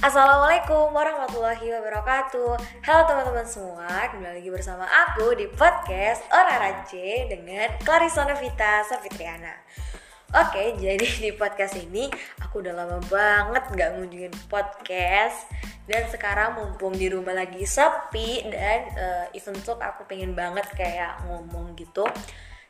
Assalamualaikum warahmatullahi wabarakatuh. Halo teman-teman semua Kembali lagi bersama aku di podcast Orang C Dengan Clarissa Novita Safitriana. Oke, jadi di podcast ini Aku udah lama banget gak ngunjungin podcast Dan sekarang mumpung di rumah lagi sepi Dan uh, even talk aku pengen banget kayak ngomong gitu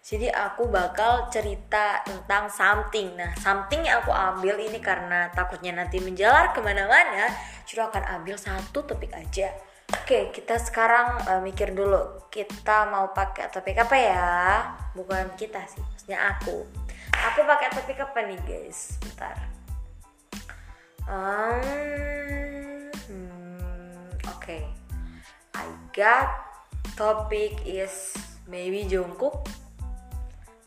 jadi aku bakal cerita tentang something. Nah, something yang aku ambil ini karena takutnya nanti menjalar ke mana-mana, jadi akan ambil satu topik aja. Oke, kita sekarang uh, mikir dulu. Kita mau pakai topik apa ya? Bukan kita sih, maksudnya aku. Aku pakai topik apa nih, guys? Bentar. Um, hmm, Oke, okay. I got topic is maybe Jungkook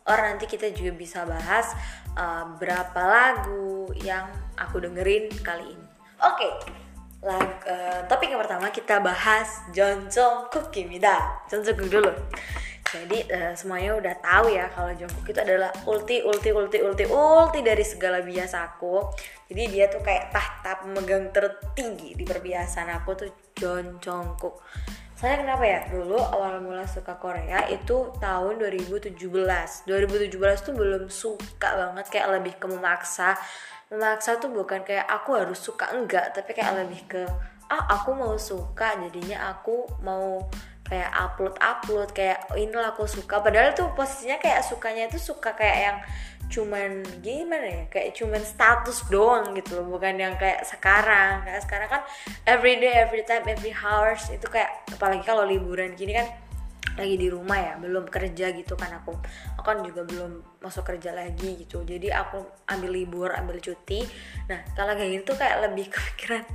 or nanti kita juga bisa bahas uh, berapa lagu yang aku dengerin kali ini. Oke, okay. uh, topik yang pertama kita bahas Jongkook Kimida. Jongkook dulu. Jadi uh, semuanya udah tahu ya kalau Jungkook itu adalah ulti ulti ulti ulti ulti dari segala bias aku. Jadi dia tuh kayak tahta pemegang tertinggi di perbiasaan aku tuh John Jungkook saya kenapa ya? Dulu awal mula suka Korea itu tahun 2017 2017 tuh belum suka banget kayak lebih ke memaksa. Memaksa tuh bukan kayak aku harus suka enggak. Tapi kayak lebih ke ah aku mau suka jadinya aku mau kayak upload upload kayak inilah aku suka. Padahal tuh posisinya kayak sukanya itu suka kayak yang cuman gimana ya kayak cuman status doang gitu loh bukan yang kayak sekarang. Kayak sekarang kan every day every time every hours itu kayak apalagi kalau liburan gini kan lagi di rumah ya belum kerja gitu kan aku. Aku kan juga belum masuk kerja lagi gitu. Jadi aku ambil libur ambil cuti. Nah kalau kayak gitu kayak lebih kepikiran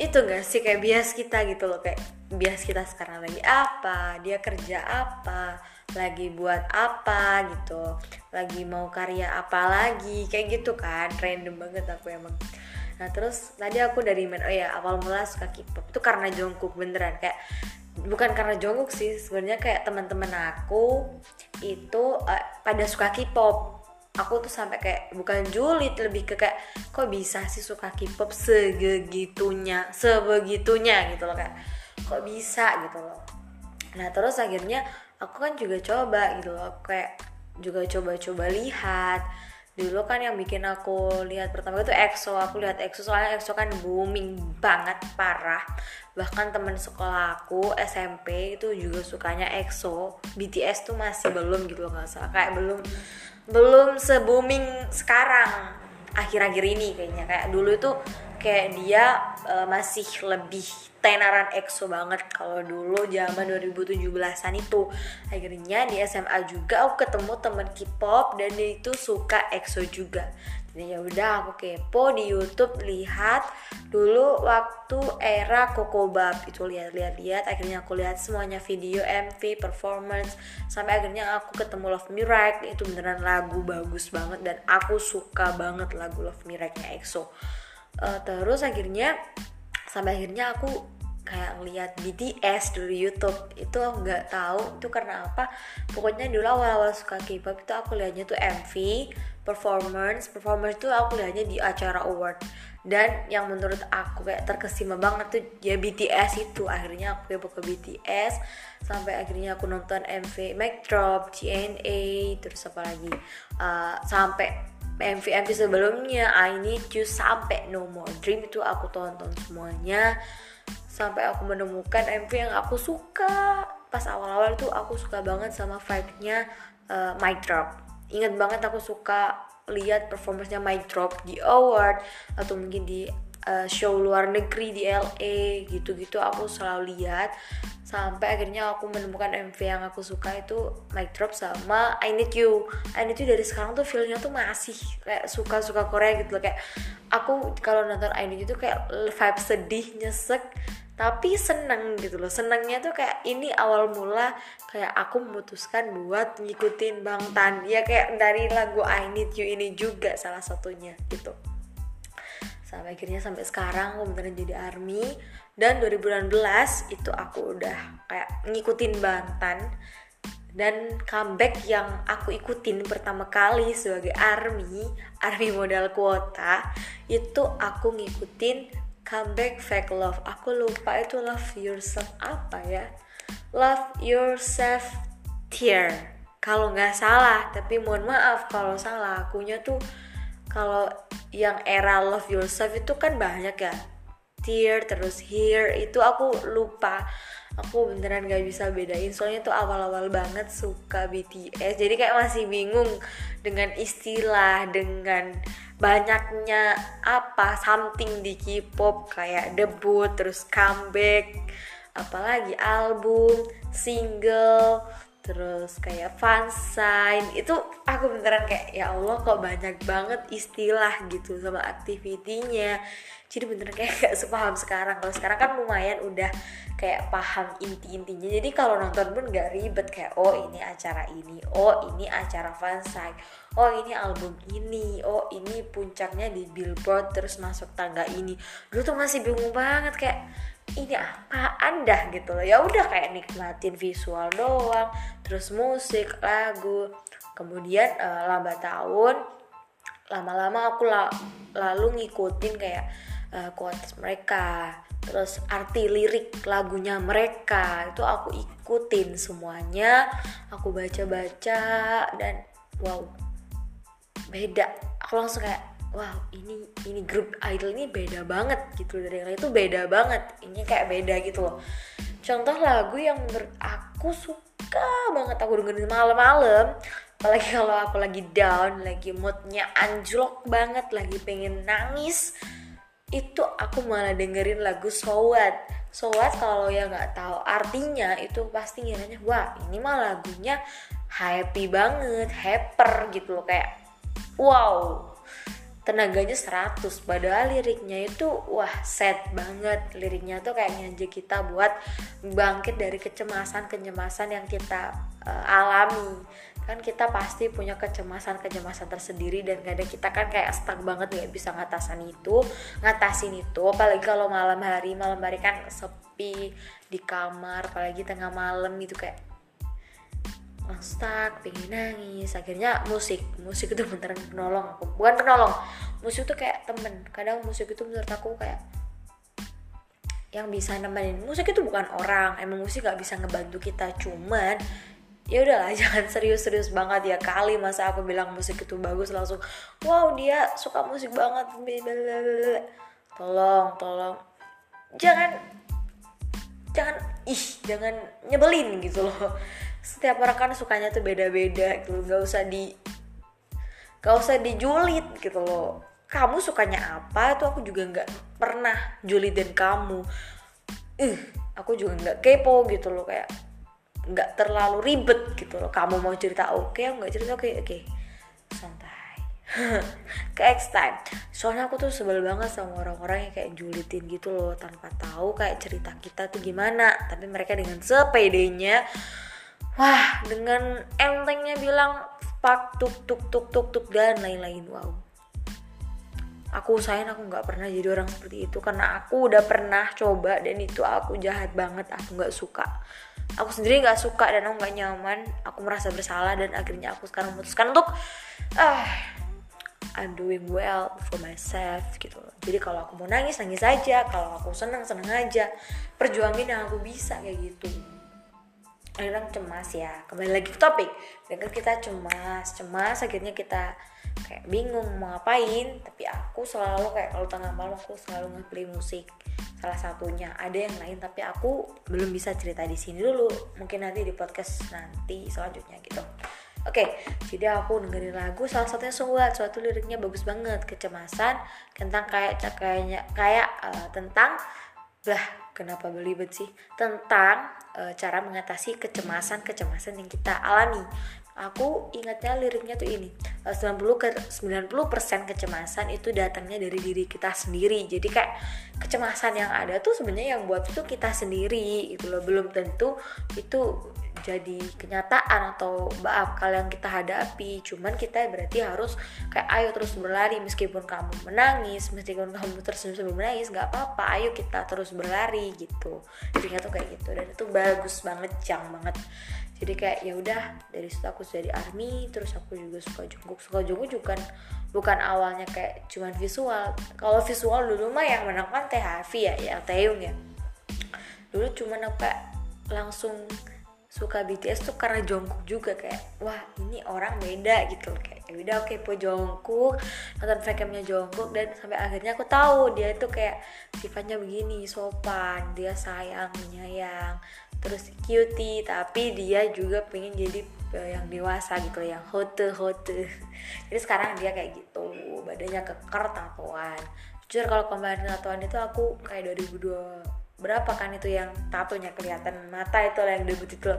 itu gak sih? Kayak bias kita gitu loh kayak bias kita sekarang lagi apa dia kerja apa lagi buat apa gitu lagi mau karya apa lagi kayak gitu kan random banget aku emang. Nah terus tadi aku dari main oh ya awal mula suka K-pop. Itu karena Jungkook beneran kayak bukan karena Jungkook sih sebenarnya kayak teman-teman aku itu uh, pada suka K-pop. Aku tuh sampai kayak bukan julid lebih ke kayak kok bisa sih suka K-pop segitunya sebegitunya gitu loh kayak kok bisa gitu loh. Nah terus akhirnya aku kan juga coba gitu loh kayak juga coba-coba lihat. Dulu kan yang bikin aku lihat pertama itu EXO aku lihat EXO soalnya EXO kan booming banget parah. Bahkan temen sekolah aku SMP itu juga sukanya EXO. BTS tuh masih belum gitu loh nggak salah. Kayak belum belum se booming sekarang akhir-akhir ini kayaknya. Kayak dulu itu kayak dia uh, masih lebih tenaran EXO banget kalau dulu zaman 2017-an itu. Akhirnya di SMA juga aku ketemu temen K-pop dan dia itu suka EXO juga. Jadi ya udah aku kepo di YouTube lihat dulu waktu era Kokobab itu lihat-lihat lihat akhirnya aku lihat semuanya video MV performance. Sampai akhirnya aku ketemu Love Me itu beneran lagu bagus banget dan aku suka banget lagu Love Me Right-nya EXO uh, terus akhirnya sampai akhirnya aku kayak ngeliat BTS dulu YouTube. Itu aku nggak tahu itu karena apa. Pokoknya dulu awal-awal suka K-pop itu aku lihatnya tuh MV performance. Performance itu aku lihatnya di acara award. Dan yang menurut aku kayak terkesima banget tuh ya BTS itu. Akhirnya aku kepo ke BTS sampai akhirnya aku nonton MV Mic Drop, TNA terus apa lagi? Uh, sampai MV-MV sebelumnya I Need You sampai No More Dream itu aku tonton semuanya. Sampai aku menemukan MV yang aku suka. Pas awal-awal tuh aku suka banget sama vibe-nya uh, Mic Drop. Ingat banget aku suka lihat performance-nya Mic Drop di award atau mungkin di uh, show luar negeri di LA gitu-gitu aku selalu lihat sampai akhirnya aku menemukan MV yang aku suka itu Mic Drop sama I Need You. I Need You dari sekarang tuh feelnya tuh masih kayak suka-suka Korea gitu loh. Kayak aku kalau nonton I Need You tuh kayak vibe sedih nyesek tapi seneng gitu loh. Senengnya tuh kayak ini awal mula kayak aku memutuskan buat ngikutin Bang Tan. Ya kayak dari lagu I Need You ini juga salah satunya gitu sampai akhirnya sampai sekarang aku beneran jadi army. Dan 2019 itu aku udah kayak ngikutin Bantan. Dan comeback yang aku ikutin pertama kali sebagai army army modal kuota itu aku ngikutin comeback fake love. Aku lupa itu love yourself apa ya? Love yourself tear. Kalau nggak salah tapi mohon maaf kalau salah akunya tuh kalau yang era love yourself itu kan banyak ya. Tear terus here itu aku lupa. Aku beneran gak bisa bedain soalnya tuh awal-awal banget suka BTS jadi kayak masih bingung dengan istilah dengan banyaknya apa something di K-pop kayak debut terus comeback apalagi album single terus kayak fansign itu aku beneran kayak ya Allah kok banyak banget istilah gitu sama aktivitinya jadi beneran kayak gak sepaham sekarang. Kalau sekarang kan lumayan udah kayak paham inti-intinya. Jadi kalau nonton pun gak ribet kayak oh ini acara ini oh ini acara fansign oh ini album ini oh ini puncaknya di billboard terus masuk tangga ini. Dulu tuh masih bingung banget kayak ini apa anda gitu loh. Ya udah kayak nikmatin visual doang terus musik lagu. Kemudian uh, lambat tahun lama-lama aku la lalu ngikutin kayak uh, quotes mereka terus arti lirik lagunya mereka itu aku ikutin semuanya aku baca-baca dan wow beda. Aku langsung kayak wow ini ini grup idol ini beda banget gitu dari yang itu beda banget ini kayak beda gitu loh. Contoh lagu yang menurut aku suka banget aku dengerin malam-malam apalagi kalau aku lagi down lagi moodnya anjlok banget lagi pengen nangis itu aku malah dengerin lagu Sowat Sowat kalau yang nggak tahu artinya itu pasti ngiranya wah ini mah lagunya happy banget hyper gitu loh. Kayak wow tenaganya 100 padahal liriknya itu wah sad banget. Liriknya tuh kayak ngajak kita buat bangkit dari kecemasan kecemasan yang kita uh, alami kan kita pasti punya kecemasan kecemasan tersendiri dan kadang kita kan kayak stuck banget nggak bisa ngatasin itu ngatasin itu. Apalagi kalau malam hari malam hari kan sepi di kamar apalagi tengah malam itu kayak stuck pengen nangis. Akhirnya musik musik itu beneran penolong aku. Bukan penolong musik tuh kayak temen. Kadang musik itu menurut aku kayak yang bisa nemenin. Musik itu bukan orang emang musik gak bisa ngebantu kita. Cuman ya udahlah jangan serius-serius banget ya. Kali masa aku bilang musik itu bagus langsung wow dia suka musik banget. Tolong tolong. Jangan jangan ih jangan nyebelin gitu loh. Setiap orang kan sukanya tuh beda-beda gitu. Nggak usah di nggak usah dijulit gitu loh. Kamu sukanya apa tuh? Aku juga nggak pernah julitin kamu. Ih uh, aku juga nggak kepo gitu loh. Kayak nggak terlalu ribet gitu loh. Kamu mau cerita oke okay, aku nggak cerita oke okay, oke. Okay. santai. Ke X time. Soalnya aku tuh sebel banget sama orang-orang yang kayak julitin gitu loh tanpa tahu kayak cerita kita tuh gimana. Tapi mereka dengan sepedenya wah dengan entengnya bilang pak tuk tuk tuk tuk tuk dan lain-lain. Wow. Aku usahain aku nggak pernah jadi orang seperti itu karena aku udah pernah coba dan itu aku jahat banget aku nggak suka aku sendiri nggak suka dan aku nggak nyaman. Aku merasa bersalah dan akhirnya aku sekarang memutuskan untuk ah I'm doing well for myself gitu. Jadi kalau aku mau nangis nangis aja. Kalau aku senang senang aja. Perjuangin yang aku bisa kayak gitu. Kadang cemas ya. Kembali lagi ke topik. Dengan kita cemas. Cemas akhirnya kita kayak bingung mau ngapain. Tapi aku selalu kayak kalau tengah malam aku selalu ngeplay musik salah satunya. Ada yang lain tapi aku belum bisa cerita di sini dulu. Mungkin nanti di podcast nanti selanjutnya gitu. Oke, okay, jadi aku dengerin lagu salah satunya Suat, suatu liriknya bagus banget, kecemasan tentang kayak kayaknya kayak uh, tentang bah kenapa belibet sih? Tentang e, cara mengatasi kecemasan-kecemasan yang kita alami. Aku ingatnya liriknya tuh ini 90 ke 90% kecemasan itu datangnya dari diri kita sendiri. Jadi kayak kecemasan yang ada tuh sebenarnya yang buat itu kita sendiri itu loh. Belum tentu itu jadi kenyataan atau bakal yang kita hadapi. Cuman kita berarti harus kayak ayo terus berlari meskipun kamu menangis meskipun kamu terus sambil menangis nggak apa-apa ayo kita terus berlari gitu. Jadi tuh kayak gitu. Dan itu bagus banget jang banget jadi kayak ya udah dari situ aku jadi army terus aku juga suka jungkook. Suka jungkook juga kan bukan awalnya kayak cuman visual. Kalau visual dulu mah yang menangkan THV ya ya Taeyong ya. Dulu cuman apa langsung suka BTS tuh karena Jungkook juga kayak wah ini orang beda gitu loh. Kayak ya udah oke po Jungkook nonton facamnya Jungkook dan sampai akhirnya aku tahu dia itu kayak sifatnya begini sopan dia sayang menyayang terus cutie tapi dia juga pengen jadi eh, yang dewasa gitu yang hote hote. Jadi sekarang dia kayak gitu badannya keker tatoan. Jujur kalau kemarin tatoan itu aku kayak 2002 berapa kan itu yang tatonya kelihatan mata itu lah yang debut itu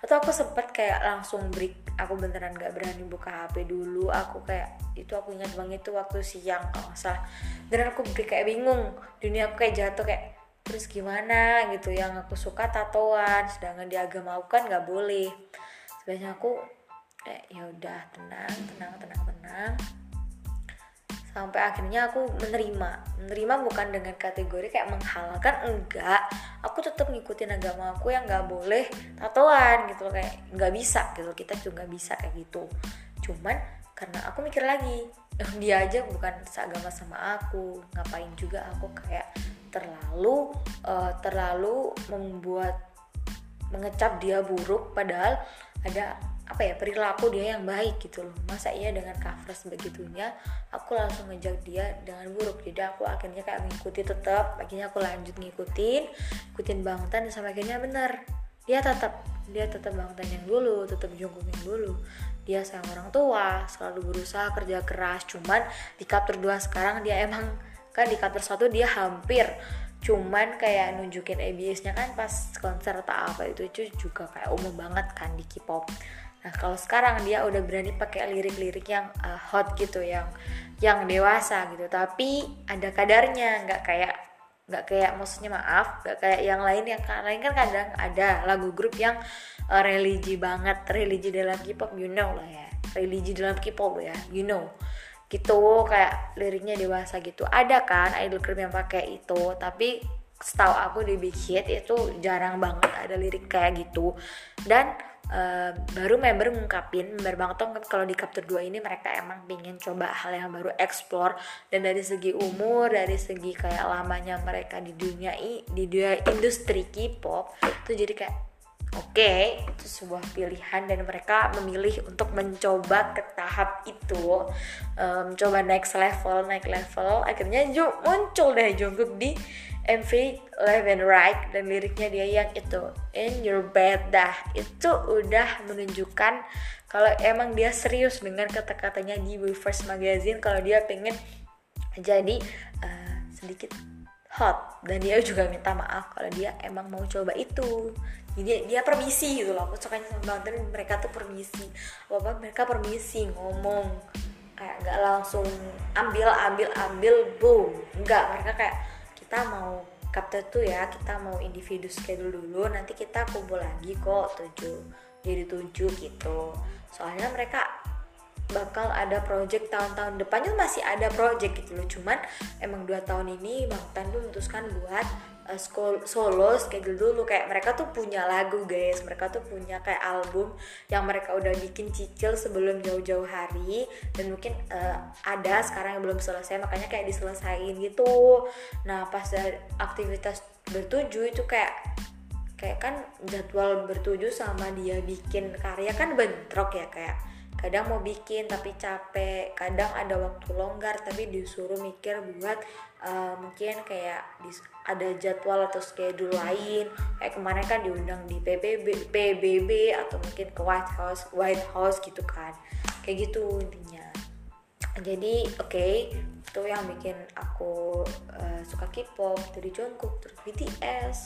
atau aku sempet kayak langsung break aku beneran gak berani buka HP dulu aku kayak itu aku ingat banget itu waktu siang kalau nggak salah. Dan aku break kayak bingung dunia aku kayak jatuh kayak terus gimana gitu yang aku suka tatoan sedangkan di agama aku kan nggak boleh. Sebenarnya aku eh ya udah tenang tenang tenang tenang sampai akhirnya aku menerima. Menerima bukan dengan kategori kayak menghalalkan enggak. Aku tetap ngikutin agama aku yang nggak boleh tatoan gitu kayak nggak bisa gitu. Kita juga nggak bisa kayak gitu. Cuman karena aku mikir lagi dia aja bukan seagama sama aku. Ngapain juga aku kayak terlalu uh, terlalu membuat mengecap dia buruk padahal ada apa ya perilaku dia yang baik gitu loh. Masa iya dengan cover sebegitunya aku langsung ngejak dia dengan buruk. Jadi aku akhirnya kayak mengikuti tetap akhirnya aku lanjut ngikutin ikutin bangtan dan sampai akhirnya bener. Dia tetap dia tetap bangtan yang dulu tetap jongkok yang dulu. Dia sayang orang tua selalu berusaha kerja keras. Cuman di chapter 2 sekarang dia emang kan di chapter 1 dia hampir cuman kayak nunjukin ABS-nya kan pas konser atau apa itu juga kayak umum banget kan di K-pop Nah kalau sekarang dia udah berani pakai lirik-lirik yang uh, hot gitu, yang yang dewasa gitu. Tapi ada kadarnya, nggak kayak nggak kayak maksudnya maaf, nggak kayak yang lain yang lain kan kadang ada lagu grup yang uh, religi banget, religi dalam K-pop you know lah ya, religi dalam K-pop ya, you know. Gitu kayak liriknya dewasa gitu. Ada kan idol group yang pakai itu tapi setahu aku di Big Hit itu jarang banget ada lirik kayak gitu. Dan uh, baru member ngungkapin member Bang Tong kalau di chapter 2 ini mereka emang pingin coba hal yang baru explore. Dan dari segi umur dari segi kayak lamanya mereka di dunia di dunia industri K-pop itu jadi kayak oke okay, itu sebuah pilihan. Dan mereka memilih untuk mencoba ke tahap itu. Um, next level naik level. Akhirnya muncul deh Jungkook di MV Left and Right dan liriknya dia yang itu In Your Bed. Dah itu udah menunjukkan kalau emang dia serius dengan kata-katanya di First Magazine kalau dia pengen jadi uh, sedikit hot. Dan dia juga minta maaf kalau dia emang mau coba itu. Jadi dia permisi gitu loh aku sukanya sama mereka tuh permisi. Apa mereka permisi ngomong. Kayak nggak langsung ambil ambil ambil boom. Nggak mereka kayak kita mau kapten tuh ya kita mau individu schedule dulu nanti kita kumpul lagi kok tujuh jadi tujuh gitu. Soalnya mereka bakal ada project tahun-tahun depannya masih ada project gitu loh cuman emang dua tahun ini Bang Tan memutuskan buat uh, solo schedule dulu. Kayak mereka tuh punya lagu guys. Mereka tuh punya kayak album yang mereka udah bikin cicil sebelum jauh-jauh hari. Dan mungkin uh, ada sekarang yang belum selesai makanya kayak diselesain gitu. Nah pas aktivitas bertuju itu kayak kayak kan jadwal bertuju sama dia bikin karya kan bentrok ya kayak kadang mau bikin tapi capek kadang ada waktu longgar tapi disuruh mikir buat uh, mungkin kayak ada jadwal atau schedule lain. Kayak kemarin kan diundang di PBB PBB atau mungkin ke White House White House gitu kan. Kayak gitu intinya. Jadi oke okay, itu yang bikin aku uh, suka K-pop dari Jungkook terus BTS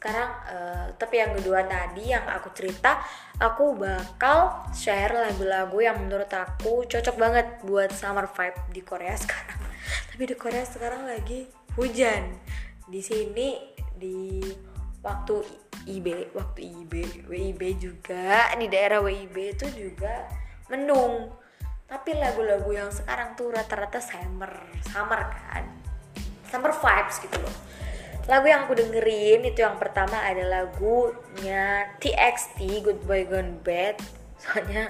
sekarang uh, tapi yang kedua tadi yang aku cerita aku bakal share lagu-lagu yang menurut aku cocok banget buat summer vibe di Korea sekarang. Tapi di Korea sekarang lagi hujan. Di sini di waktu IB waktu IB WIB juga di daerah WIB itu juga mendung. Tapi lagu-lagu yang sekarang tuh rata-rata summer summer kan. Summer vibes gitu loh lagu yang aku dengerin itu yang pertama ada lagunya TXT Goodbye Gone Bad. Soalnya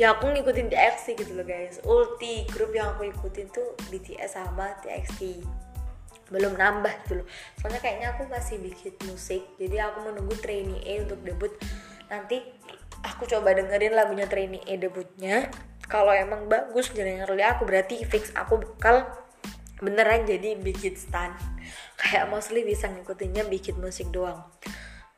ya aku ngikutin TXT gitu loh guys. Ulti grup yang aku ikutin tuh BTS sama TXT belum nambah gitu loh. Soalnya kayaknya aku masih bikin musik jadi aku menunggu trainee A untuk debut. Nanti aku coba dengerin lagunya trainee A debutnya. Kalau emang bagus generally aku berarti fix aku bakal beneran jadi bikin stan kayak mostly bisa ngikutinnya bikin musik doang.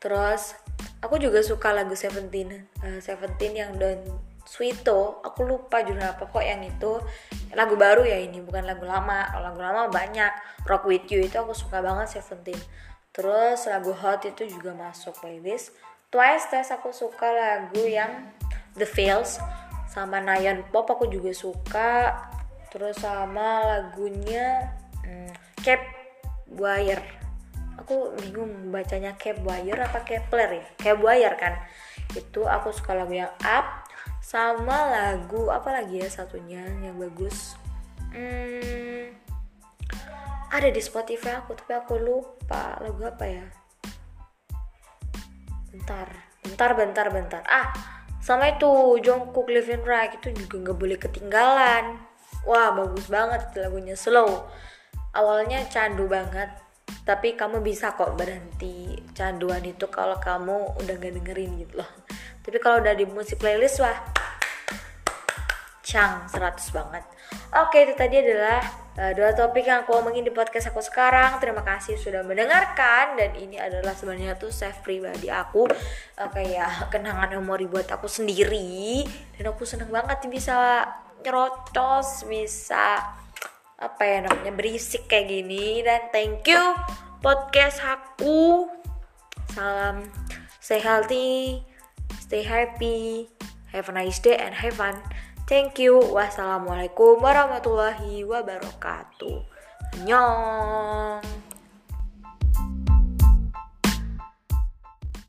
Terus aku juga suka lagu Seventeen. Uh, Seventeen yang Don Sweeto aku lupa judul apa kok yang itu. Lagu baru ya ini bukan lagu lama. Lagu lama banyak. Rock With You itu aku suka banget Seventeen. Terus lagu Hot itu juga masuk playlist. Twice Twice aku suka lagu yang The Feels sama Nayan Pop aku juga suka terus sama lagunya hmm, Cap Wire. Aku bingung bacanya Cap Wire apa Kepler ya? Cap Wire kan? Itu aku suka lagu yang Up sama lagu apa lagi ya satunya yang bagus? Hmm, ada di Spotify aku tapi aku lupa lagu apa ya. Bentar bentar bentar bentar. Ah sama itu Jungkook Living Right. Itu juga nggak boleh ketinggalan wah bagus banget lagunya. Slow. Awalnya candu banget tapi kamu bisa kok berhenti canduan itu kalau kamu udah gak dengerin gitu loh. Tapi kalau udah di musik playlist wah Chang 100 banget. Oke itu tadi adalah uh, dua topik yang aku omongin di podcast aku sekarang. Terima kasih sudah mendengarkan Dan ini adalah sebenarnya tuh save pribadi aku uh, Kayak kenangan memori buat aku sendiri. Dan aku seneng banget bisa nyerocos Bisa apa ya namanya berisik kayak gini Dan thank you podcast aku Salam stay healthy Stay happy Have a nice day and have fun Thank you. Wassalamualaikum warahmatullahi wabarakatuh. Annyeong.